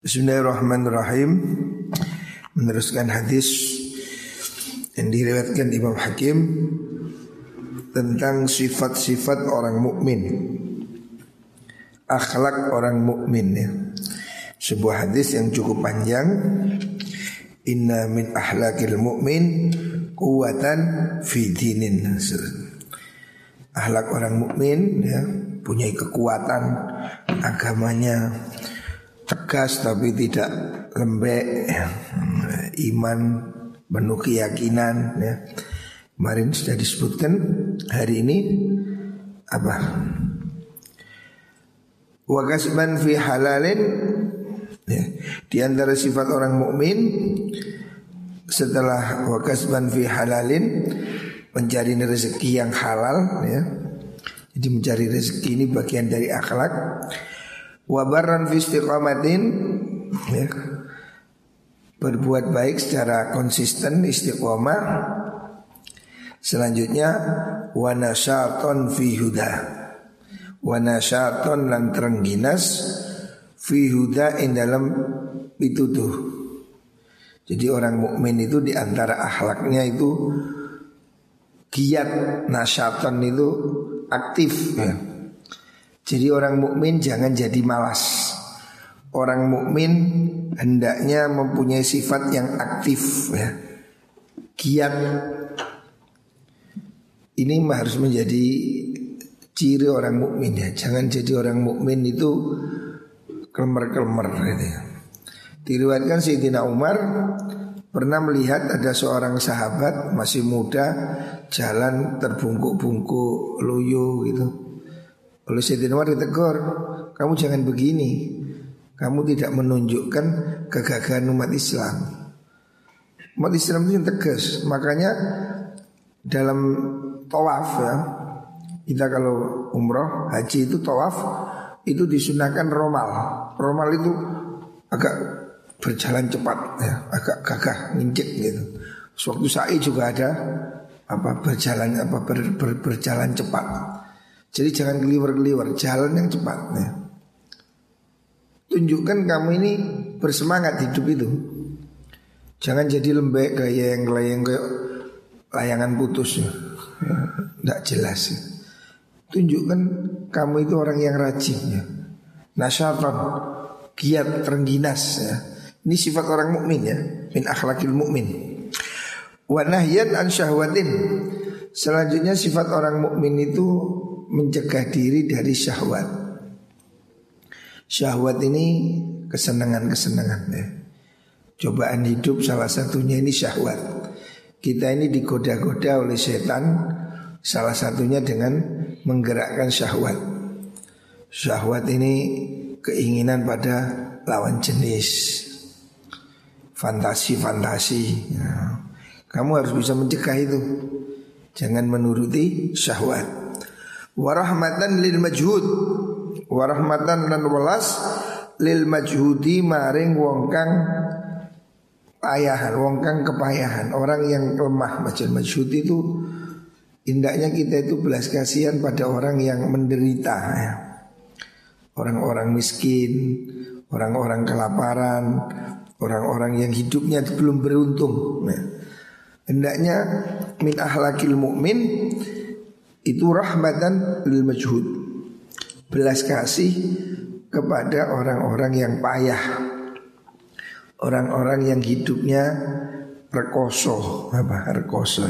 Bismillahirrahmanirrahim. Meneruskan hadis yang diriwayatkan Imam Hakim tentang sifat-sifat orang mukmin. Akhlak orang mukmin ya. Sebuah hadis yang cukup panjang. Inna min ahlakil mukmin kuwatan fi dinin. Akhlak orang mukmin ya, punya kekuatan agamanya tegas tapi tidak lembek ya. iman penuh keyakinan ya kemarin sudah disebutkan hari ini apa wakasban fi halalin ya. di antara sifat orang mukmin setelah wakasban fi halalin mencari rezeki yang halal ya jadi mencari rezeki ini bagian dari akhlak wabaran fi istiqamatin ya, berbuat baik secara konsisten istiqomah. Selanjutnya wanasyaton fi huda. Wanasyaton lan terengginas fi huda in dalam pituduh jadi orang mukmin itu di antara akhlaknya itu giat nasyaton itu aktif ya. Jadi orang mukmin jangan jadi malas. Orang mukmin hendaknya mempunyai sifat yang aktif ya. Giat. Ini harus menjadi ciri orang mukmin ya. Jangan jadi orang mukmin itu kelemer-kelemer gitu ya. Diriwayatkan Sayyidina Umar pernah melihat ada seorang sahabat masih muda jalan terbungkuk-bungkuk loyo gitu. Oleh Sayyidina Umar ditegur Kamu jangan begini. Kamu tidak menunjukkan kegagahan umat Islam. Umat Islam itu yang tegas. Makanya dalam tawaf ya Kita kalau umroh haji itu tawaf Itu disunahkan romal. Romal itu agak berjalan cepat ya Agak gagah ngincik gitu. Waktu sa'i juga ada apa berjalan apa ber, ber, berjalan cepat jadi jangan keliwer-keliwer, jalan yang cepat. Ya. Tunjukkan kamu ini bersemangat hidup itu. Jangan jadi lembek gaya yang layang kayak layangan putus ya. Tidak jelas ya. Tunjukkan kamu itu orang yang rajin ya. Nasyatan, giat, terengginas ya. Ini sifat orang mukmin ya, min akhlakil mukmin. Wa nahyan an syahwatin. Selanjutnya sifat orang mukmin itu mencegah diri dari syahwat. Syahwat ini kesenangan-kesenangan ya. Cobaan hidup salah satunya ini syahwat. Kita ini digoda-goda oleh setan salah satunya dengan menggerakkan syahwat. Syahwat ini keinginan pada lawan jenis. Fantasi-fantasi. Ya. Kamu harus bisa mencegah itu. Jangan menuruti syahwat warahmatan lil majhud. Warahmatan dan welas lil majhudi maring wong kang payahan wong kang kepayahan. Orang yang lemah macam majhud itu indahnya kita itu belas kasihan pada orang yang menderita ya. orang-orang miskin orang-orang kelaparan orang-orang yang hidupnya belum beruntung nah, hendaknya min ahlakil mukmin itu rahmatan lil majhud. Belas kasih kepada orang-orang yang payah. Orang-orang yang hidupnya rekoso, apa rekoso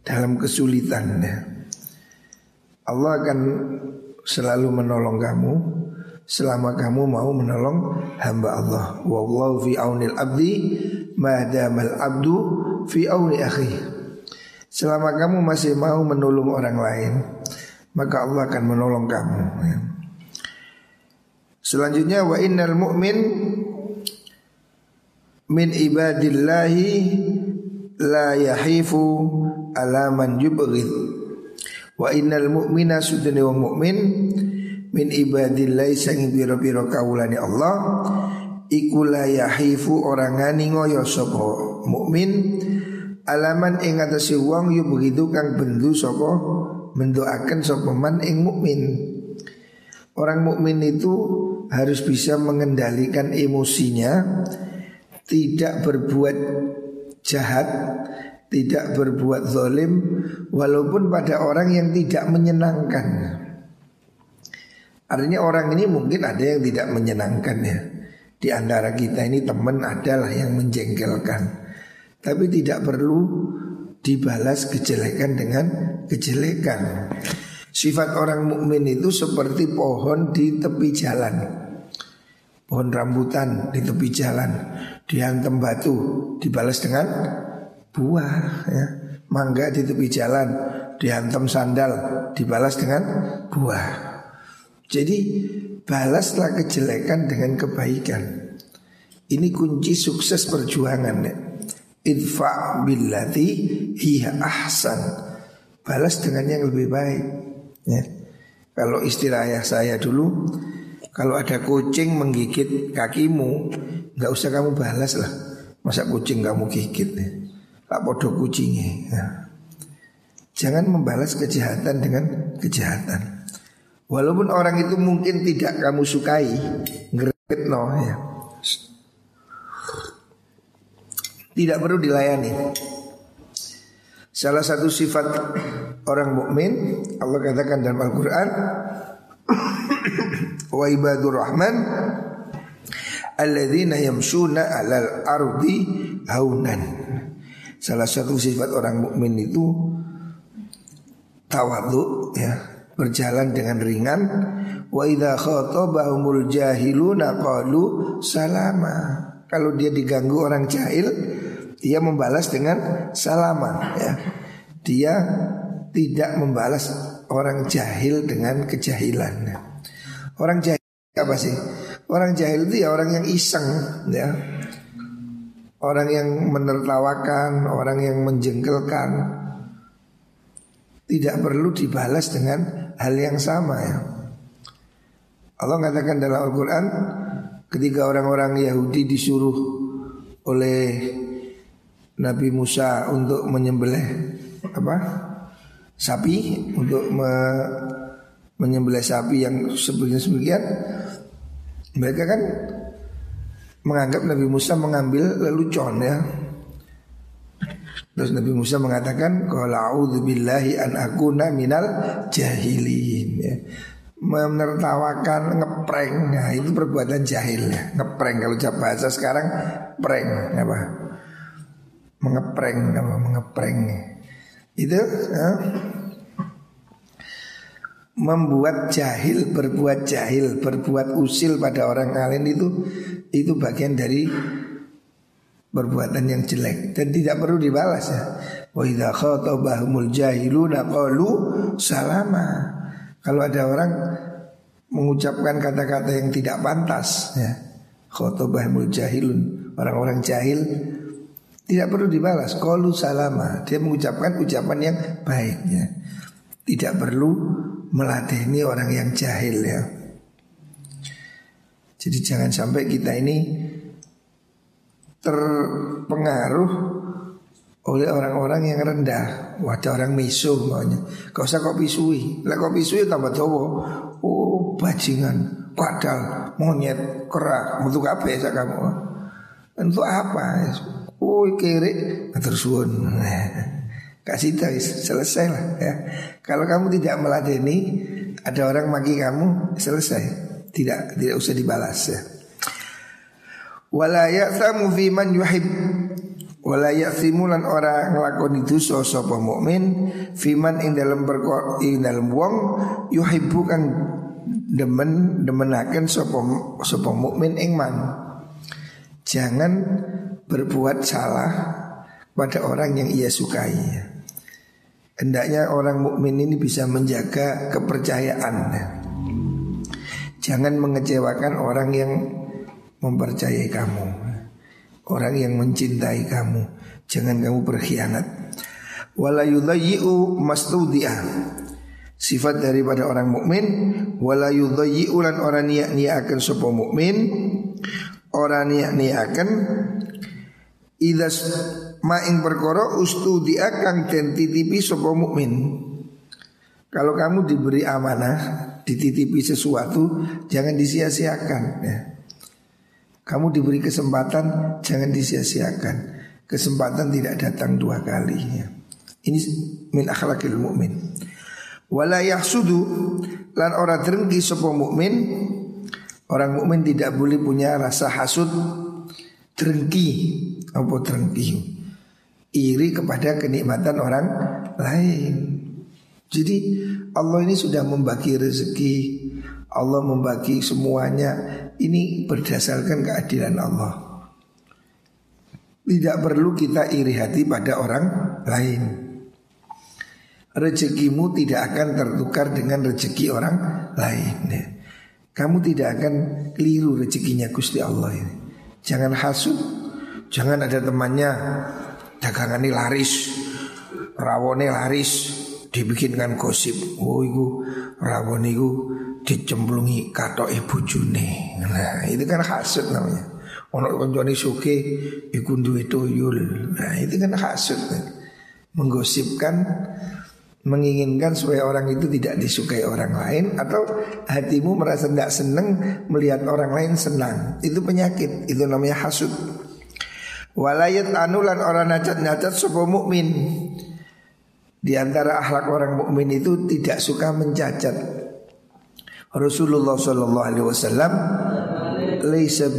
dalam kesulitan ya. Allah akan selalu menolong kamu selama kamu mau menolong hamba Allah. Wallahu fi aunil abdi ma abdu fi auni akhi. Selama kamu masih mau menolong orang lain Maka Allah akan menolong kamu ya. Selanjutnya wa innal mu'min min ibadillahi la yahifu ala man yubghid wa innal mu'mina sudane wong mukmin min ibadillahi sang pira-pira kawulane Allah iku la yahifu orang ngani ngoyo sapa mukmin alaman ing atase wong yo begitu kang bendu sapa mendoakan sapa man ing mukmin. Orang mukmin itu harus bisa mengendalikan emosinya, tidak berbuat jahat, tidak berbuat zalim walaupun pada orang yang tidak menyenangkan. Artinya orang ini mungkin ada yang tidak menyenangkan ya. Di antara kita ini teman adalah yang menjengkelkan. Tapi tidak perlu dibalas kejelekan dengan kejelekan. Sifat orang mukmin itu seperti pohon di tepi jalan. Pohon rambutan di tepi jalan dihantam batu dibalas dengan buah ya. Mangga di tepi jalan dihantam sandal dibalas dengan buah. Jadi balaslah kejelekan dengan kebaikan. Ini kunci sukses perjuangan ya. Idfa billati hiya ahsan. Balas dengan yang lebih baik. Ya. Kalau istilah ayah saya dulu, kalau ada kucing menggigit kakimu, nggak usah kamu balas lah. Masa kucing kamu gigit ya. Tak bodoh kucingnya. Ya. Jangan membalas kejahatan dengan kejahatan. Walaupun orang itu mungkin tidak kamu sukai, ngerepet no ya. Tidak perlu dilayani. Salah satu sifat orang mukmin Allah katakan dalam Al-Qur'an wa ibadur rahman alladzina yamshuna 'alal ardi haunan. Salah satu sifat orang mukmin itu tawadhu ya, berjalan dengan ringan wa idza khatabahumul jahiluna qalu salama kalau dia diganggu orang jahil dia membalas dengan salama ya. Dia tidak membalas orang jahil dengan kejahilan. Orang jahil apa sih? Orang jahil itu ya orang yang iseng ya. Orang yang menertawakan orang yang menjengkelkan. Tidak perlu dibalas dengan hal yang sama ya. Allah katakan dalam Al-Quran ketika orang-orang Yahudi disuruh oleh Nabi Musa untuk menyembelih apa sapi untuk me, menyembelih sapi yang sebagian sebagian mereka kan menganggap Nabi Musa mengambil lelucon ya Terus Nabi Musa mengatakan qala billahi an akuna minal jahilin ya. Menertawakan ngepreng nah, itu perbuatan jahil ya. Ngepreng kalau bahasa sekarang prank apa? Mengepreng apa mengepreng. Itu ya. membuat jahil, berbuat jahil, berbuat usil pada orang lain itu itu bagian dari perbuatan yang jelek dan tidak perlu dibalas ya. Wa idza khatabahumul jahiluna qalu salama. Kalau ada orang mengucapkan kata-kata yang tidak pantas ya. Khatabahumul jahilun, orang-orang jahil tidak perlu dibalas. Qalu salama. Dia mengucapkan ucapan yang baik ya. Tidak perlu meladeni orang yang jahil ya. Jadi jangan sampai kita ini terpengaruh oleh orang-orang yang rendah. Wadah orang misuh maunya. Kau usah kau pisui. Lah kau pisui tambah tua. Oh bajingan, padal, monyet, kerak. Untuk apa ya kamu? Untuk apa? Oh kiri, tersuun. Kasih tahu selesai lah ya. Kalau kamu tidak meladeni, ada orang maki kamu selesai. Tidak tidak usah dibalas ya wala ya'thamu fi man yuhib wala ya'thimu lan ora nglakoni dosa sapa mukmin fi man ing dalem perkara ing dalem wong yuhibbu kang demen demenaken sapa sapa mukmin ing man jangan berbuat salah pada orang yang ia sukai hendaknya orang mukmin ini bisa menjaga kepercayaan. Jangan mengecewakan orang yang mempercayai kamu. Orang yang mencintai kamu. Jangan kamu berkhianat. Wala yudayyi'u mastudiyah Sifat daripada orang mukmin wala yudayyi'u lan orang niat akan sapa mukmin. Orang niat akan idas maing perkara ustudia kang den titipi sapa mukmin kalau kamu diberi amanah dititipi sesuatu jangan disia-siakan ya. Kamu diberi kesempatan jangan disia-siakan. Kesempatan tidak datang dua kali ya. Ini min akhlakil mukmin. Wala yahsudu lan ora drengki sapa mukmin. Orang mukmin tidak boleh punya rasa hasud drengki apa drengki. Iri kepada kenikmatan orang lain. Jadi Allah ini sudah membagi rezeki, Allah membagi semuanya. Ini berdasarkan keadilan Allah. Tidak perlu kita iri hati pada orang lain. Rezekimu tidak akan tertukar dengan rezeki orang lain. Kamu tidak akan keliru rezekinya Gusti Allah ini. Jangan hasut, jangan ada temannya dagangan ini laris, rawone laris, dibikinkan gosip. Oh, itu rawon itu dicemplungi kato ibu june. Nah, itu kan hasut namanya. Ono koncone suke iku duwe tuyul. Nah, itu kan hasut. Menggosipkan menginginkan supaya orang itu tidak disukai orang lain atau hatimu merasa tidak senang melihat orang lain senang. Itu penyakit, itu namanya hasut. Walayat anulan orang nacat-nacat sebuah mukmin. Di antara akhlak orang mukmin itu tidak suka mencacat Rasulullah Shallallahu Alaihi Wasallam laisa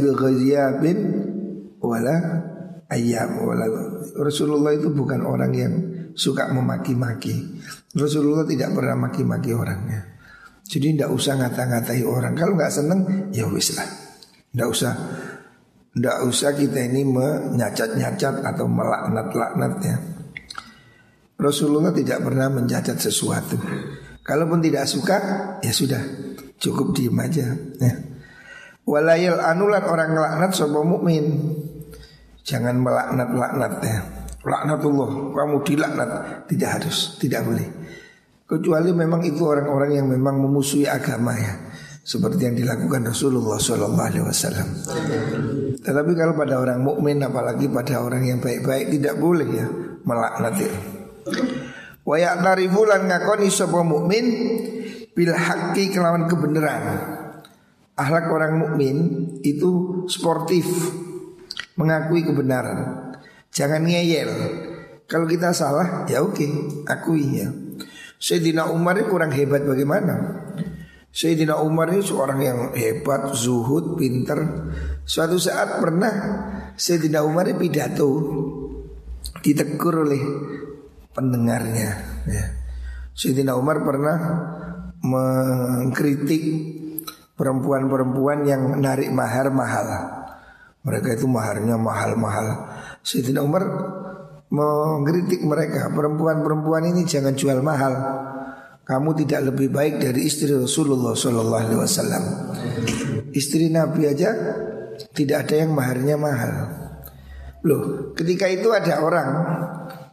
wala ayam wala Rasulullah itu bukan orang yang suka memaki-maki. Rasulullah tidak pernah maki-maki orangnya. Jadi tidak usah ngata-ngatai orang. Kalau nggak seneng ya wis lah. Tidak usah tidak usah kita ini menyacat-nyacat atau melaknat-laknat ya. Rasulullah tidak pernah mencacat sesuatu. Kalaupun tidak suka, ya sudah, cukup diem aja. Ya. Walayal orang ngelaknat sopo mukmin. Jangan melaknat-laknat ya. Laknatullah, kamu dilaknat Tidak harus, tidak boleh Kecuali memang itu orang-orang yang memang memusuhi agama ya Seperti yang dilakukan Rasulullah SAW Tetapi kalau pada orang mukmin apalagi pada orang yang baik-baik Tidak boleh ya melaknat ya Wa ya'tarifu lan ngakoni sapa mukmin bil haqqi kelawan kebenaran. Akhlak orang mukmin itu sportif, mengakui kebenaran. Jangan ngeyel. Kalau kita salah, ya oke, akui ya. Sayyidina Umar ini kurang hebat bagaimana? Sayyidina Umar ini seorang yang hebat, zuhud, pinter. Suatu saat pernah Sayyidina Umar ini pidato ditegur oleh pendengarnya ya. Sayyidina Umar pernah mengkritik perempuan-perempuan yang narik mahar mahal. Mereka itu maharnya mahal-mahal. Sayyidina Umar mengkritik mereka, perempuan-perempuan ini jangan jual mahal. Kamu tidak lebih baik dari istri Rasulullah Sallallahu Alaihi Wasallam. Istri Nabi aja tidak ada yang maharnya mahal. Loh, ketika itu ada orang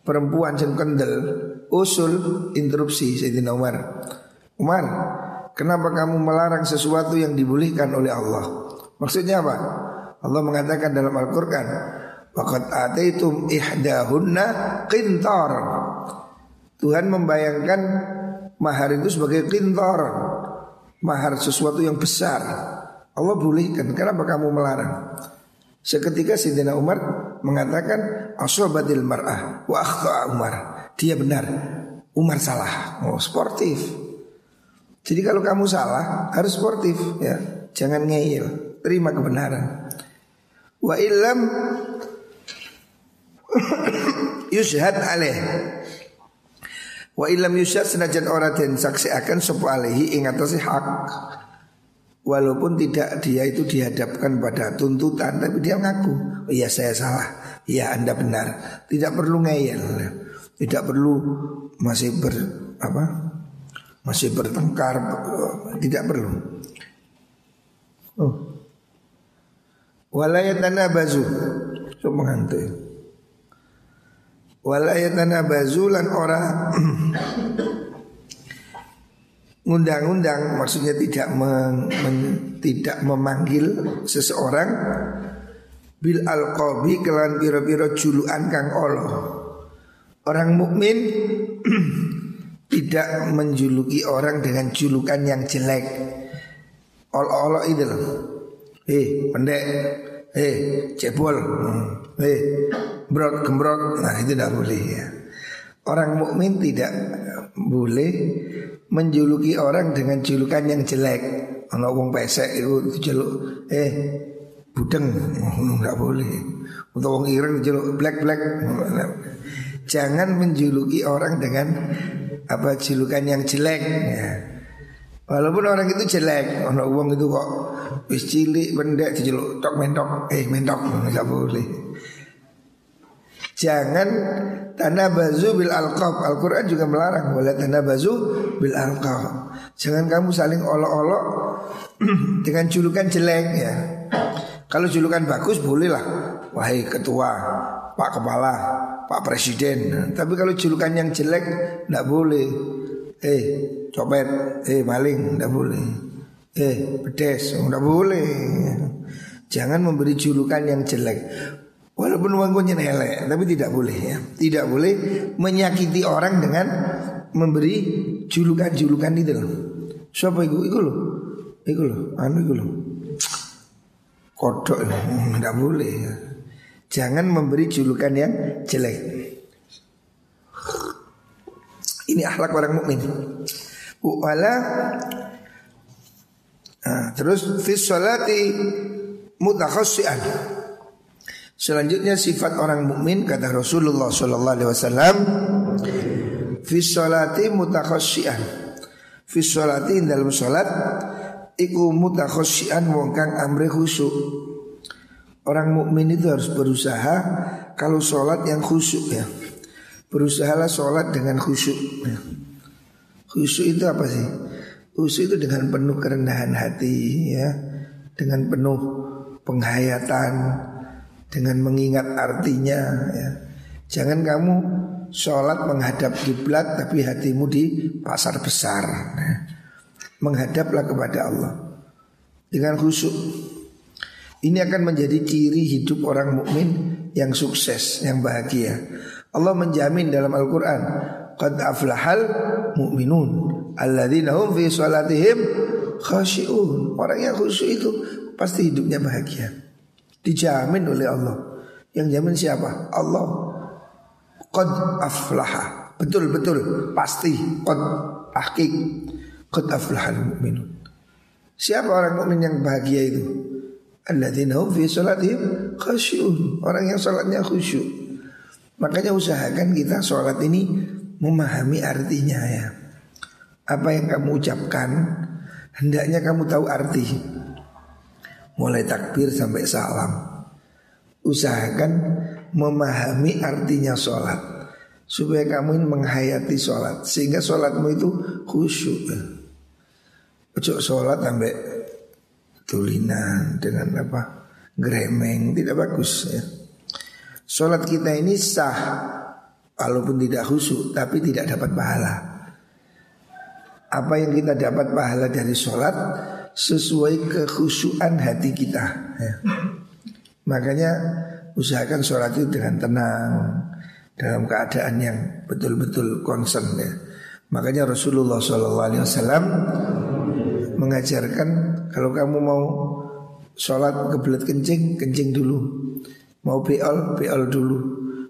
perempuan yang kendel usul interupsi Sayyidina Umar. Umar, kenapa kamu melarang sesuatu yang dibolehkan oleh Allah? Maksudnya apa? Allah mengatakan dalam Al-Qur'an, "Waqad ataitum ihdahunna qintar." Tuhan membayangkan mahar itu sebagai qintar. Mahar sesuatu yang besar. Allah bolehkan, kenapa kamu melarang? Seketika Sayyidina Umar mengatakan asobatil mar'ah wa akhta'a Umar. Dia benar. Umar salah. Oh, sportif. Jadi kalau kamu salah harus sportif ya. Jangan ngeyel. Terima kebenaran. Wa illam yushad alaih. Wa illam yushad senajan orang dan saksi akan sepu alaihi hak. Walaupun tidak dia itu dihadapkan pada tuntutan Tapi dia ngaku oh, Iya saya salah. Iya anda benar. Tidak perlu ngeyel. Tidak perlu masih ber apa masih bertengkar tidak perlu. Oh. Walayatana bazu so mengantuk walayatana bazu lan ora ngundang-undang maksudnya tidak men, men, tidak memanggil seseorang bil alqabi kelan biro-biro juluan kang Allah. Orang mukmin tidak menjuluki orang dengan julukan yang jelek. Ol-olok itu. Eh, pendek. Eh, cebol. Hmm. Eh, brot gembrot. Nah, itu tidak boleh ya. Orang mukmin tidak boleh menjuluki orang dengan julukan yang jelek. Kalau wong pesek itu jeluk eh budeng enggak oh, boleh. Untuk wong ireng jeluk black black. Jangan menjuluki orang dengan apa julukan yang jelek ya. Walaupun orang itu jelek, orang uang itu kok wis cilik pendek dijeluk tok mentok, eh mentok enggak boleh. Jangan tanah bazu bil alqab. Al-Quran juga melarang boleh tanah bazu bil alqab. Jangan kamu saling olok-olok dengan julukan jelek ya. Kalau julukan bagus bolehlah. Wahai ketua, Pak Kepala, Pak Presiden. Tapi kalau julukan yang jelek tidak boleh. Eh, copet, eh maling, tidak boleh. Eh, pedes, tidak boleh. Jangan memberi julukan yang jelek. Walaupun wangkunya elek, tapi tidak boleh ya. Tidak boleh menyakiti orang dengan memberi julukan-julukan itu loh. Siapa itu? Itu loh. Itu loh. Anu itu loh. Kodok ini tidak boleh ya. Jangan memberi julukan yang jelek. Ini akhlak orang mukmin. Wala nah, terus fi salati mutakhassian. Selanjutnya sifat orang mukmin kata Rasulullah sallallahu alaihi wasallam fi sholati mutakhassyian. Fi sholati dalam salat iku mutakhassyian wong kang amre khusyuk. Orang mukmin itu harus berusaha kalau sholat yang khusyuk ya. Berusahalah sholat dengan khusyuk. Ya. Khusyuk itu apa sih? Khusyuk itu dengan penuh kerendahan hati ya, dengan penuh penghayatan, dengan mengingat artinya ya. Jangan kamu sholat menghadap kiblat tapi hatimu di pasar besar. Ya. Menghadaplah kepada Allah dengan khusyuk. Ini akan menjadi ciri hidup orang mukmin yang sukses, yang bahagia. Allah menjamin dalam Al-Qur'an, "Qad aflahal mu'minun alladzina hum fi salatihim khashi'un." Orang yang khusyuk itu pasti hidupnya bahagia. Dijamin oleh Allah. Yang jamin siapa? Allah. Qad aflaha. Betul betul pasti qad tahqiq qad aflaha mu'minun. Siapa orang mukmin yang bahagia itu? Alladzina hum fi salatihim khasyuun. Orang yang salatnya khusyuk. Makanya usahakan kita sholat ini memahami artinya ya. Apa yang kamu ucapkan hendaknya kamu tahu arti mulai takbir sampai salam. Usahakan memahami artinya sholat supaya kamu ini menghayati sholat sehingga sholatmu itu khusyuk. Ojo sholat sampai tulinan dengan apa gremeng tidak bagus ya. Sholat kita ini sah walaupun tidak khusyuk tapi tidak dapat pahala. Apa yang kita dapat pahala dari sholat sesuai kekhusyuan hati kita. Ya. Makanya usahakan sholat itu dengan tenang dalam keadaan yang betul-betul concern ya. Makanya Rasulullah SAW mengajarkan kalau kamu mau sholat kebelet kencing, kencing dulu. Mau beol, beol dulu.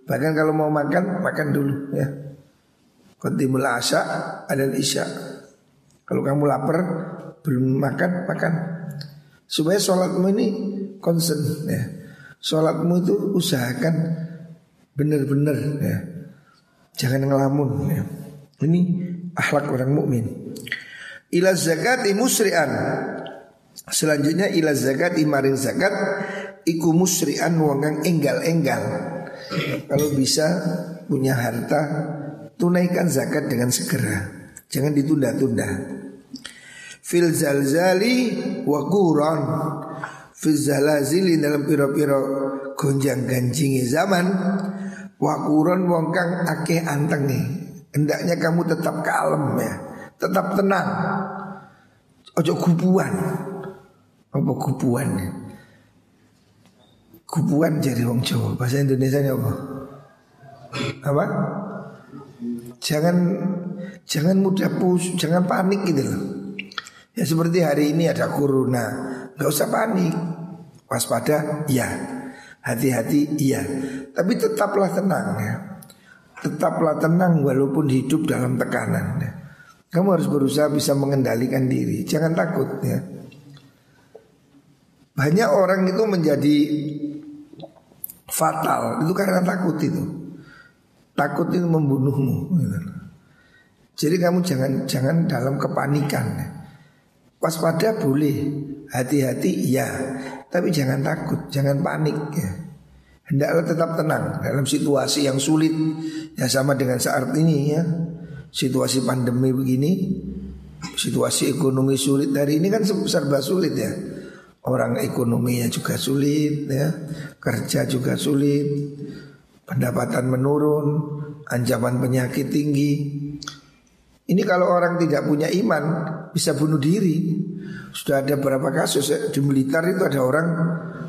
Bahkan kalau mau makan, makan dulu ya. Qadimul asya dan isya. Kalau kamu lapar, belum makan makan. Supaya sholatmu ini concern ya. Sholatmu itu usahakan benar-benar ya. Jangan ngelamun ya. Ini akhlak orang mukmin. Ila zakati musri'an. Selanjutnya ila zakati maring zakat iku musri'an wong kang enggal-enggal. Kalau bisa punya harta tunaikan zakat dengan segera. Jangan ditunda-tunda fil zalzali wa quran. Fil zalazili dalam piro-piro gonjang ganjingi zaman wa quran wong kang akeh nih hendaknya kamu tetap kalem ya tetap tenang. Ojo kubuan apa kubuan ya kubuan jadi wong Jawa. Bahasa Indonesia apa? Apa? Jangan Jangan mudah pus, jangan panik gitu loh. Ya seperti hari ini ada corona, nggak usah panik. Waspada, iya. Hati-hati, iya. Tapi tetaplah tenang ya. Tetaplah tenang walaupun hidup dalam tekanan. Ya. Kamu harus berusaha bisa mengendalikan diri. Jangan takut ya. Banyak orang itu menjadi fatal itu karena takut itu. Takut itu membunuhmu. Gitu. Jadi kamu jangan jangan dalam kepanikan. Waspada boleh, hati-hati ya, tapi jangan takut, jangan panik ya. Hendaklah tetap tenang dalam situasi yang sulit ya sama dengan saat ini ya. Situasi pandemi begini, situasi ekonomi sulit dari ini kan serba sulit ya. Orang ekonominya juga sulit ya, kerja juga sulit, pendapatan menurun, ancaman penyakit tinggi. Ini kalau orang tidak punya iman bisa bunuh diri. Sudah ada beberapa kasus ya, di Blitar itu ada orang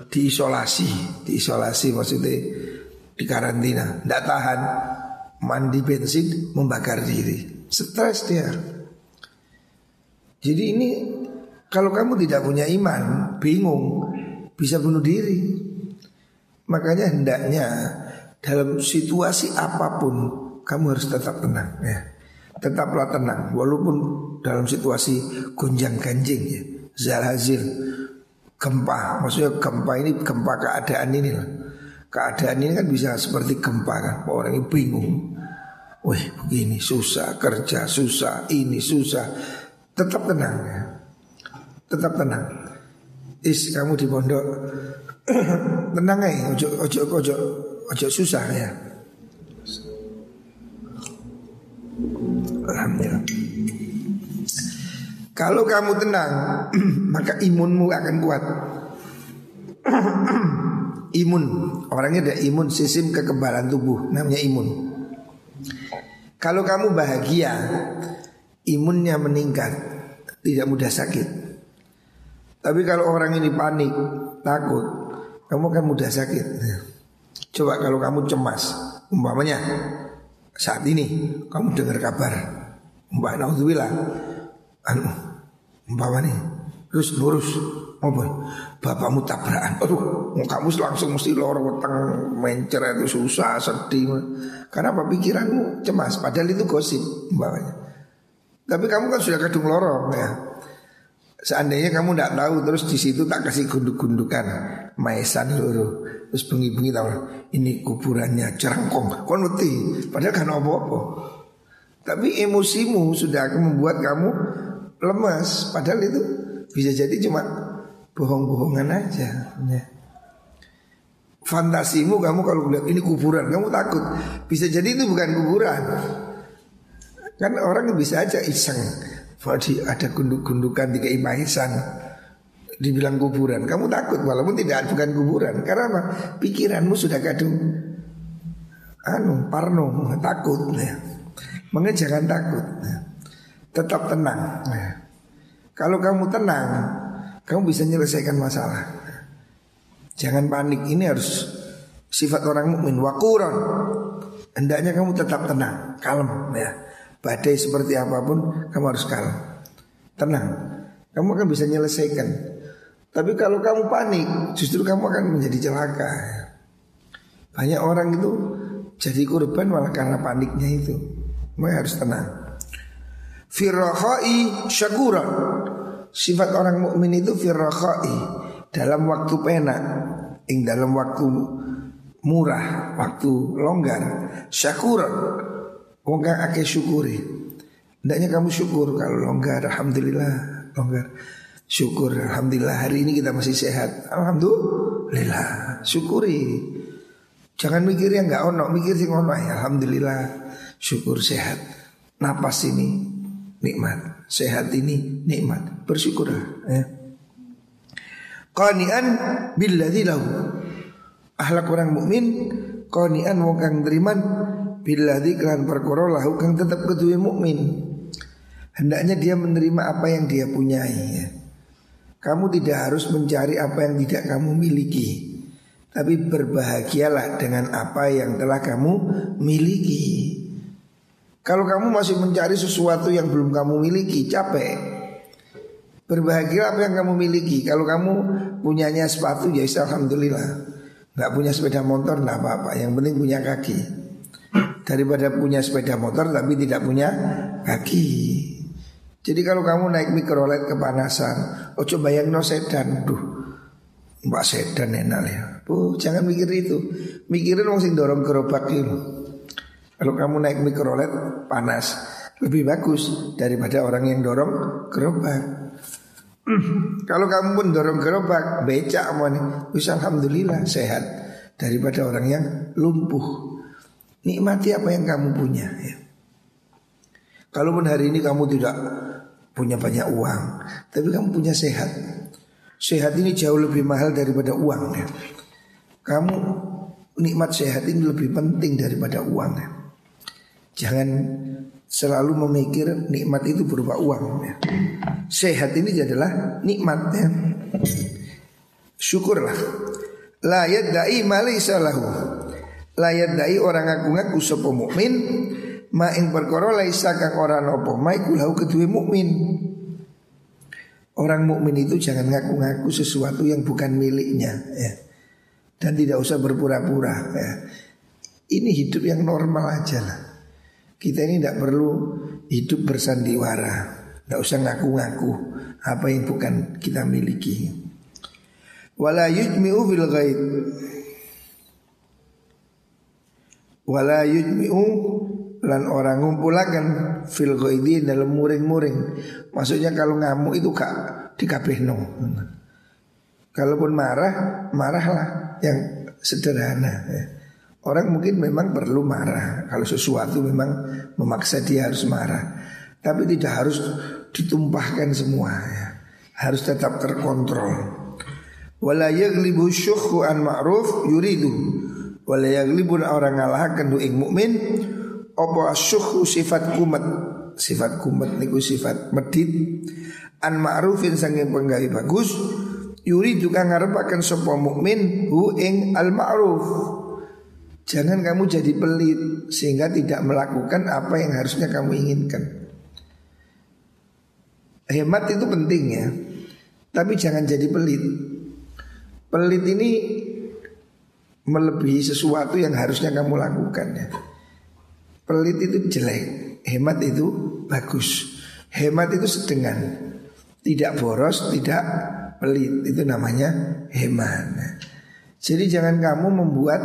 diisolasi, diisolasi maksudnya di karantina, tidak tahan, mandi bensin, membakar diri, stres dia. Jadi ini kalau kamu tidak punya iman, bingung, bisa bunuh diri. Makanya hendaknya dalam situasi apa pun kamu harus tetap tenang ya tetaplah tenang. Walaupun dalam situasi gonjang ganjing ya. Zalazil gempa, maksudnya gempa ini gempa keadaan ini lah. Keadaan ini kan bisa seperti gempa kan, orang ini bingung. Wih begini susah kerja susah ini susah. Tetap tenang ya. Tetap tenang. Is kamu di pondok. Tenang ya ojo ojo ojo ojo susah ya Alhamdulillah. Kalau kamu tenang, maka imunmu akan kuat. imun, orangnya ada imun sistem kekebalan tubuh, namanya imun. Kalau kamu bahagia, imunnya meningkat, tidak mudah sakit. Tapi kalau orang ini panik, takut, kamu akan mudah sakit. Coba kalau kamu cemas, umpamanya saat ini kamu dengar kabar. Mbak Naudzubillah. Anu umpama nih terus lurus. Apa? Bapakmu tabrakan. Aduh kamu langsung mesti lorong weteng mencer itu susah sedih karena apa? Pikiranmu cemas. Padahal itu gosip umpamanya. Tapi kamu kan sudah kadung lorong ya Seandainya kamu tidak tahu terus di situ tak kasih gunduk-gundukan maesan loro terus bengi-bengi tahu ini kuburannya cerangkong kon padahal kan apa-apa. Tapi emosimu sudah akan membuat kamu lemas padahal itu bisa jadi cuma bohong-bohongan aja. Ya. Fantasimu kamu kalau lihat ini kuburan kamu takut bisa jadi itu bukan kuburan. Kan orang bisa aja iseng Fadi ada gunduk-gundukan di keimahisan Dibilang kuburan Kamu takut walaupun tidak bukan kuburan Karena? Pikiranmu sudah kadung Anu, parno, takut ya. Takut ya. Tetap tenang ya. Kalau kamu tenang Kamu bisa menyelesaikan masalah Jangan panik Ini harus sifat orang mukmin wakuron Hendaknya kamu tetap tenang Kalem ya Badai seperti apa pun kamu harus kalah. Tenang. Kamu akan bisa menyelesaikan. Tapi kalau kamu panik Justru kamu akan menjadi celaka. Banyak orang itu Jadi korban malah karena paniknya itu. Mereka harus tenang. Firrohai syakuran Sifat orang mukmin itu firrohai Dalam waktu penak. Ing dalam waktu murah. Waktu longgar. Syakuran Wong kang akeh syukuri. Hendaknya kamu syukur kalau longgar, alhamdulillah, longgar. Syukur, alhamdulillah hari ini kita masih sehat. Alhamdulillah, syukuri. Jangan mikir yang nggak ono, mikir sih ono ya. Alhamdulillah, syukur sehat. Napas ini nikmat, sehat ini nikmat. Bersyukur ya. Qani'an billadzi lahu. Akhlak orang mukmin qani'an wong kang deriman Bila diklan perkara lahu kang tetap kedua mukmin. Hendaknya dia menerima apa yang dia punyai ya. Kamu tidak harus mencari apa yang tidak kamu miliki Tapi berbahagialah dengan apa yang telah kamu miliki Kalau kamu masih mencari sesuatu yang belum kamu miliki, capek. Berbahagia apa yang kamu miliki. Kalau kamu punyanya sepatu, ya alhamdulillah. Gak punya sepeda motor, nggak apa-apa. Yang penting punya kaki. Daripada punya sepeda motor tapi tidak punya kaki. Jadi kalau kamu naik mikrolet kepanasan, oh coba yang no sedan, duh, mbak sedan enak ya. Oh jangan mikir itu, mikirin sing dorong gerobak itu. Kalau kamu naik mikrolet panas lebih bagus daripada orang yang dorong gerobak. Kalau kamu pun dorong gerobak becak nih, bisa alhamdulillah sehat daripada orang yang lumpuh. Nikmati apa yang kamu punya ya. Kalaupun hari ini kamu tidak punya banyak uang, tapi kamu punya sehat. Sehat ini jauh lebih mahal daripada uang ya. Kamu nikmat sehat ini lebih penting daripada uang ya. Jangan selalu memikir nikmat itu berupa uang ya. Sehat ini adalah nikmatnya. Syukurlah. La yadda'i malaysa lahu. La yadda'i orang ngaku-ngaku sapa mukmin ma ing perkara laisa kang ora napa ma iku lahu kedue mukmin. Orang mukmin itu jangan ngaku-ngaku sesuatu yang bukan miliknya ya. Dan tidak usah berpura-pura ya. Ini hidup yang normal aja lah. Kita ini tidak perlu hidup bersandiwara, tidak usah ngaku-ngaku apa yang bukan kita miliki. Wala yujmi'u fil ghaib. Wala yujmi'u lan orang ngumpulakan fil ghaibi dalam muring-muring. Maksudnya kalau ngamuk itu gak dikabehno. Kalaupun marah, marahlah yang sederhana ya. Orang mungkin memang perlu marah Kalau sesuatu memang memaksa dia harus marah Tapi tidak harus ditumpahkan semua ya. Harus tetap terkontrol Wala yaglibu syukhu an ma'ruf yuridu Wala yaglibu orang ngalahkan du'ing mu'min Opo asyukhu sifat kumat Sifat kumat niku sifat medit An ma'rufin sanging penggawi bagus Yuridu kang ngarepaken sapa mukmin hu ing al ma'ruf Jangan kamu jadi pelit sehingga tidak melakukan apa yang harusnya kamu inginkan. Hemat itu penting ya, tapi jangan jadi pelit. Pelit ini melebihi sesuatu yang harusnya kamu lakukan ya. Pelit itu jelek, hemat itu bagus. Hemat itu sedengan, tidak boros, tidak pelit. Itu namanya hemat. Jadi jangan kamu membuat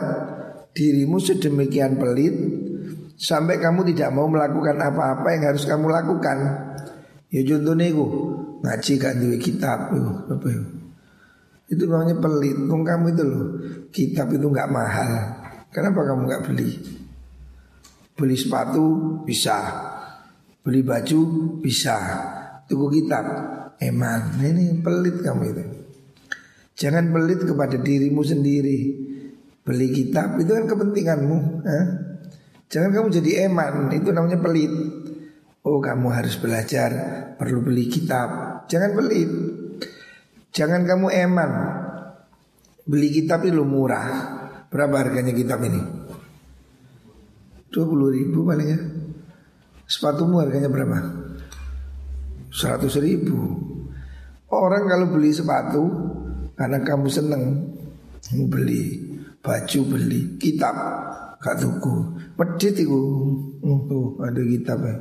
dirimu sedemikian pelit sampai kamu tidak mau melakukan apa-apa yang harus kamu lakukan. Ya contohnya itu ngaji kan duit kitab apa itu? Itu namanya pelit. Kong kamu itu loh kitab itu nggak mahal. Kenapa kamu nggak beli? Beli sepatu bisa, beli baju bisa, tunggu kitab eman. Ini pelit kamu itu. Jangan pelit kepada dirimu sendiri beli kitab itu kan kepentinganmu. Eh? Jangan kamu jadi eman, itu namanya pelit. Oh kamu harus belajar, perlu beli kitab. Jangan pelit. Jangan kamu eman. Beli kitab itu murah. Berapa harganya kitab ini? 20 ribu paling ya. Sepatumu harganya berapa? 100 ribu. Orang kalau beli sepatu karena kamu seneng, mau beli baju beli, kitab gak tuku. Medit itu. Oh, ada kitab ya.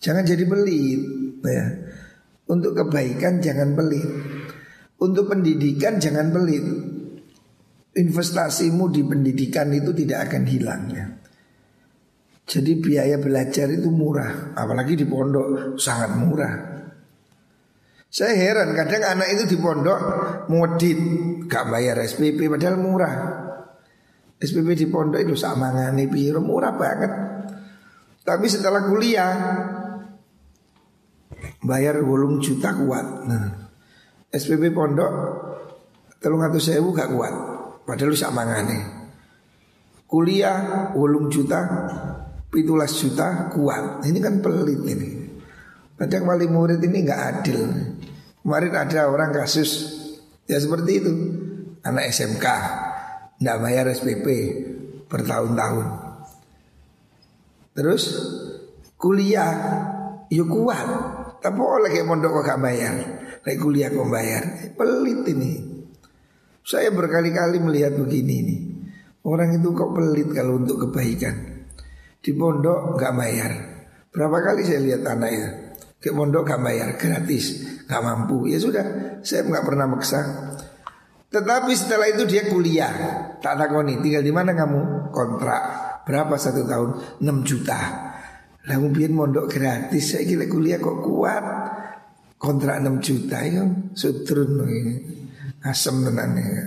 Jangan jadi pelit ya. Untuk kebaikan jangan pelit. Untuk pendidikan jangan pelit. Investasimu di pendidikan itu tidak akan hilang ya. Jadi biaya belajar itu murah, apalagi di pondok sangat murah. Saya heran kadang anak itu di pondok modit gak bayar SPP padahal murah. SPP di pondok itu sama ngani piro murah banget. Tapi setelah kuliah bayar wolung juta kuat. Nah, SPP pondok telung atau sewu gak kuat. Padahal sama ngani. Kuliah wolung juta, pitulas juta kuat. Ini kan pelit ini. Kadang wali murid ini nggak adil. Kemarin ada orang kasus ya seperti itu, anak SMK tidak bayar SPP bertahun-tahun. Terus kuliah ya kuat. Tapi oleh kayak pondok kok gak bayar. Lagi kuliah kok bayar. Pelit ini. Saya berkali-kali melihat begini nih. Orang itu kok pelit kalau untuk kebaikan. Di pondok gak bayar. Berapa kali saya lihat anak itu. Ke pondok gak bayar, gratis, gak mampu. Ya sudah, saya nggak pernah maksa. Tetapi setelah itu dia kuliah. Tak takoni, tinggal di mana kamu? Kontrak. Berapa satu tahun? 6 juta. Lalu biar mondok gratis, saya kira kuliah kok kuat. Kontrak 6 juta ya, sutrun asem tenan ya.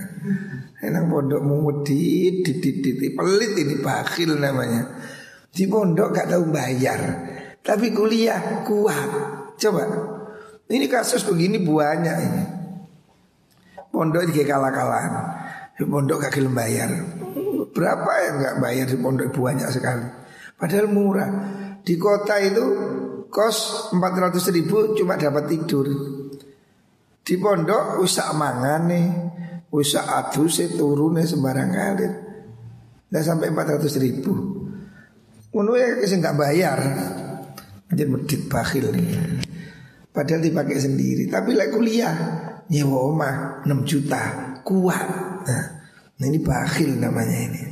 Enak pondok mumudit, didit, didit, pelit ini bakhil namanya. Di pondok gak tahu bayar, tapi kuliah kuat. Coba, ini kasus begini banyak ini. Pondok di kalah-kalahan, di pondok gelem bayar. Berapa yang gak bayar di pondok banyak sekali. Padahal murah. Di kota itu kos 400 ribu cuma dapat tidur. Di pondok usak mangan nih, usak adus turun sembarang kali. Dan sampai 400 ribu. Ngono ya nggak bayar. Jadi medit bakhil nih. Padahal dipakai sendiri. Tapi lagi kuliah nyewa omah 6 juta kuat. Nah, nah ini bakhil namanya ini.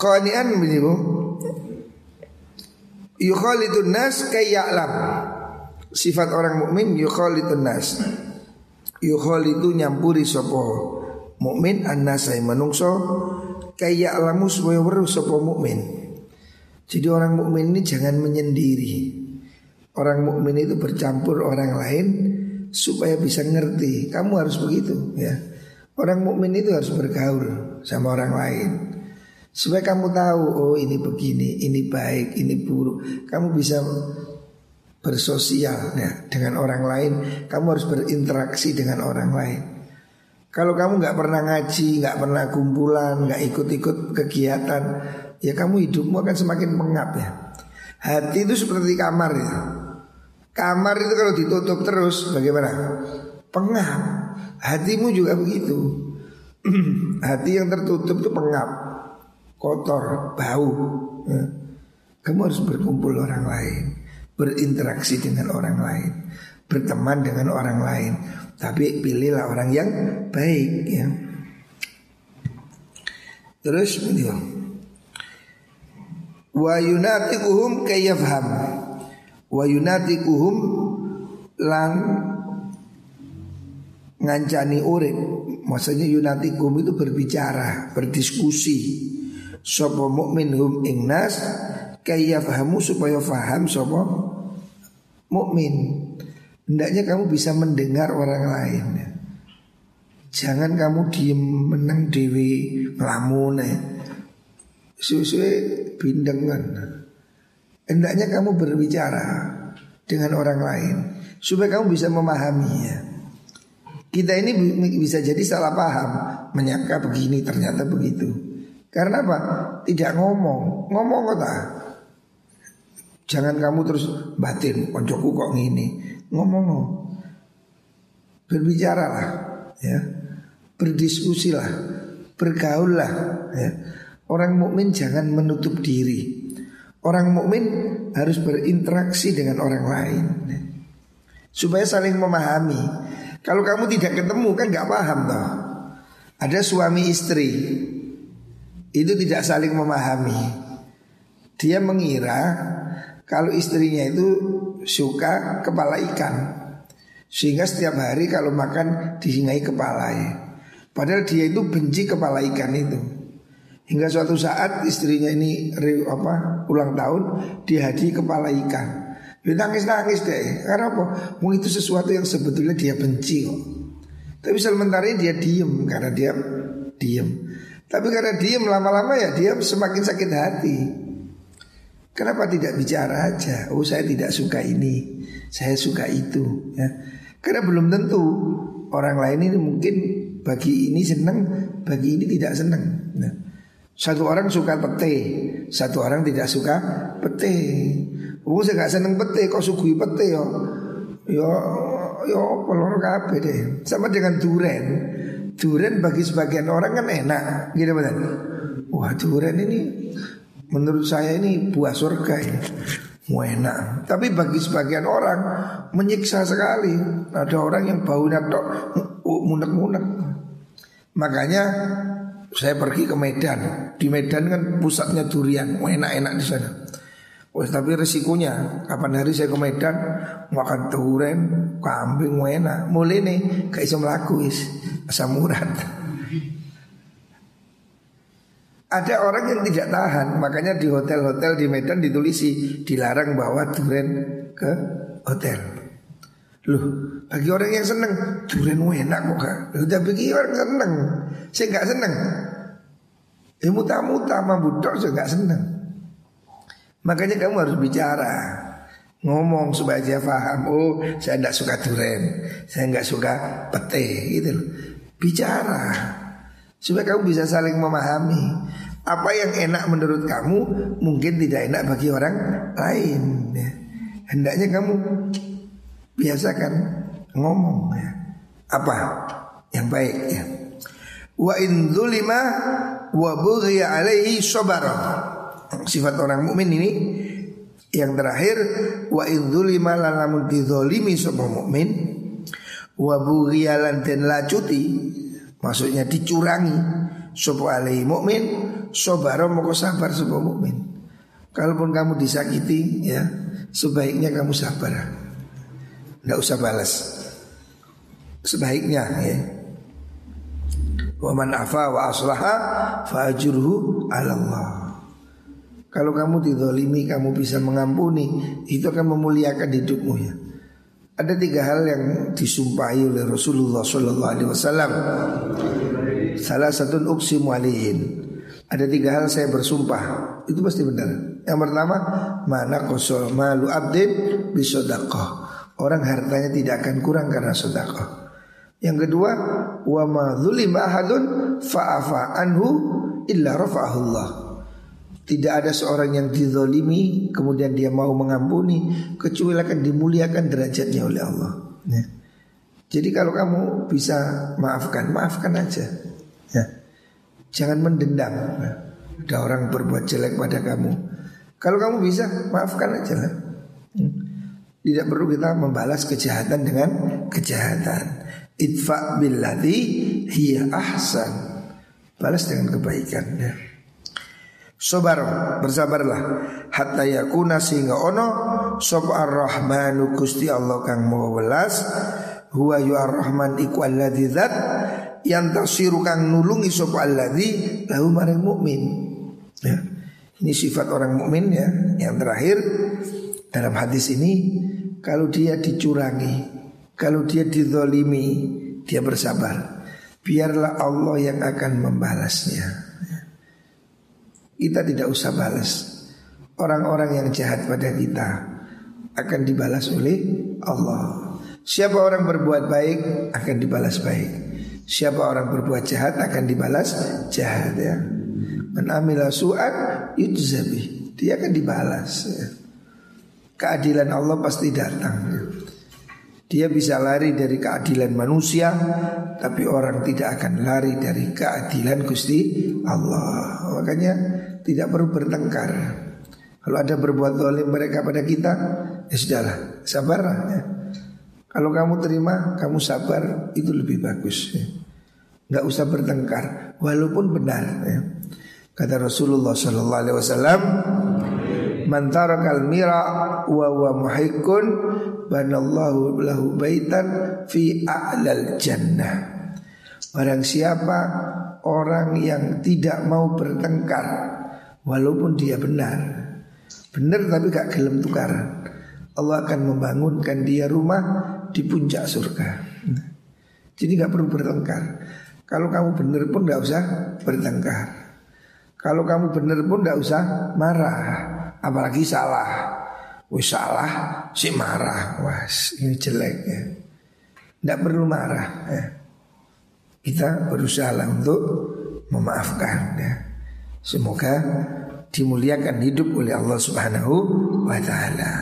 Qanian bu Yukhalidun nas kaya'lam Sifat orang mukmin yukhalidun nas Yukhalidu nyampuri sopo mukmin annasai manungso kayak alamu supaya weruh sopo mukmin. Jadi orang mukmin ini jangan menyendiri. Orang mukmin itu bercampur orang lain supaya bisa ngerti. Kamu harus begitu ya. Orang mukmin itu harus bergaul sama orang lain. Supaya kamu tahu oh ini begini, ini baik, ini buruk. Kamu bisa bersosial ya dengan orang lain. Kamu harus berinteraksi dengan orang lain. Kalau kamu nggak pernah ngaji, nggak pernah kumpulan, nggak ikut-ikut kegiatan, ya kamu hidupmu akan semakin pengap ya. Hati itu seperti kamar ya. Kamar itu kalau ditutup terus bagaimana? Pengap. Hatimu juga begitu. Hati yang tertutup itu pengap kotor, bau. Ya. Kamu harus berkumpul orang lain, berinteraksi dengan orang lain, berteman dengan orang lain. Tapi pilihlah orang yang baik ya. Terus beliau Wa yunatiquhum kayafham Wa yunatiquhum lan ngancani urip Maksudnya yunatiquhum itu berbicara, berdiskusi Sopo mukmin hum ingnas kaya fahamu supaya faham sopo mukmin. Hendaknya kamu bisa mendengar orang lain. Jangan kamu diem menang dewi ngelamun ya. Suwe bindengan. Hendaknya kamu berbicara dengan orang lain supaya kamu bisa memahaminya. Kita ini bisa jadi salah paham, menyangka begini ternyata begitu. Karena apa? Tidak ngomong, ngomong kota. Jangan kamu terus batin, koncoku kok ngini. Ngomong, berbicara lah, ya, berdiskusilah, bergaullah. Ya. Orang mukmin jangan menutup diri. Orang mukmin harus berinteraksi dengan orang lain, ya. supaya saling memahami. Kalau kamu tidak ketemu kan nggak paham toh. Ada suami istri, itu tidak saling memahami. Dia mengira kalau istrinya itu suka kepala ikan. Sehingga setiap hari kalau makan disingai kepalanya. Padahal dia itu benci kepala ikan itu. Hingga suatu saat istrinya ini apa ulang tahun dihadi kepala ikan. Dia nangis nangis deh. Karena apa? Mau itu sesuatu yang sebetulnya dia benci kok. Tapi sementara dia diem karena dia diem. Tapi karena diam lama-lama ya dia semakin sakit hati. Kenapa tidak bicara aja? Oh saya tidak suka ini, saya suka itu. Ya. Karena belum tentu orang lain ini mungkin bagi ini senang, bagi ini tidak senang. Nah, satu orang suka pete, satu orang tidak suka pete. Oh saya nggak senang pete, kok sugui pete yo, yo yo pelor kape deh. Sama dengan duren. Duren bagi sebagian orang kan enak gitu betul. Wah duren ini menurut saya ini buah surga ini. Enak. Tapi bagi sebagian orang menyiksa sekali. Ada orang yang baunya tok munek-munek. Makanya saya pergi ke Medan. Di Medan kan pusatnya durian, enak-enak di sana. Wah, tapi resikonya kapan hari saya ke Medan makan durian, kambing enak. Mulai nih kayak iso is asam urat. Ada orang yang tidak tahan, makanya di hotel-hotel di Medan ditulisi dilarang bawa durian ke hotel. Loh, bagi orang yang seneng durian enak kok kak. Udah bagi orang seneng, saya nggak seneng. Ilmu tamu tamu budok saya nggak seneng. Makanya kamu harus bicara, ngomong supaya dia paham. Oh, saya tidak suka durian, saya nggak suka pete, gitu loh. Bicara supaya kamu bisa saling memahami. Apa yang enak menurut kamu mungkin tidak enak bagi orang lain. Ya. Hendaknya kamu biasakan ngomong ya. Apa yang baik ya. Wa in dzulima wa bughiya alaihi sabara. Sifat orang mukmin ini yang terakhir wa in dzulima lamun didzalimi sapa mukmin wa bughiya lan den lacuti maksudnya dicurangi sapa alaihi mukmin sobaro mau sabar sebuah mukmin. Kalaupun kamu disakiti ya sebaiknya kamu sabar. Tidak usah balas. Sebaiknya ya. Wa man afa wa aslaha fajruhu ala Allah. Kalau kamu didolimi, kamu bisa mengampuni, itu akan memuliakan hidupmu ya. Ada tiga hal yang disumpahi oleh Rasulullah Sallallahu Alaihi Wasallam. Salah satu uksimu alihin. Ada tiga hal saya bersumpah. Itu pasti benar. Yang pertama Mana kosol malu abdin Bisodakoh Orang hartanya tidak akan kurang karena sodakoh Yang kedua Wa ma Fa'afa anhu Illa rafa'ahullah Tidak ada seorang yang dizolimi Kemudian dia mau mengampuni Kecuali akan dimuliakan derajatnya oleh Allah. Ya. Jadi kalau kamu bisa maafkan Maafkan aja. Ya. Jangan mendendam. Ada orang berbuat jelek pada kamu. Kalau kamu bisa maafkan aja lah. Hmm. Tidak perlu kita membalas kejahatan dengan kejahatan. Itfa billadhi hiya ahsan. Balas dengan kebaikan. Ya. Sobar bersabarlah hatta yakuna sehingga ono sop ar-rahmanu gusti Allah kang mau welas huwa yu ar-rahman iku alladzi zat yang tasiru kang nulungi sapa alladzi lahu maring mukmin. Ya. Ini sifat orang mukmin ya. Yang terakhir dalam hadis ini kalau dia dicurangi, kalau dia dizolimi, dia bersabar. Biarlah Allah yang akan membalasnya. Ya. Kita tidak usah balas. Orang-orang yang jahat pada kita akan dibalas oleh Allah. Siapa orang berbuat baik akan dibalas baik. Siapa orang berbuat jahat akan dibalas jahat ya. Menamila su'an yujzabi. Dia akan dibalas ya. Keadilan Allah pasti datang ya. Dia bisa lari dari keadilan manusia Tapi orang tidak akan lari dari keadilan Gusti Allah Makanya tidak perlu bertengkar Kalau ada berbuat zalim mereka pada kita Ya sudahlah, sabarlah ya. Kalau kamu terima, kamu sabar, itu lebih bagus. Ya. Gak usah bertengkar, walaupun benar. Ya. Kata Rasulullah Sallallahu Alaihi Wasallam, "Man mira wa wa muhikun banallahu lahu baitan fi a'lal jannah." Barang siapa orang yang tidak mau bertengkar walaupun dia benar. Benar tapi gak gelem tukaran. Allah akan membangunkan dia rumah di puncak surga. Jadi gak perlu bertengkar. Kalau kamu benar pun gak usah bertengkar. Kalau kamu benar pun gak usah marah, apalagi salah. Wih salah, si marah, was ini jelek ya. Tidak perlu marah ya. Kita berusaha untuk memaafkan ya. Semoga dimuliakan hidup oleh Allah Subhanahu wa taala.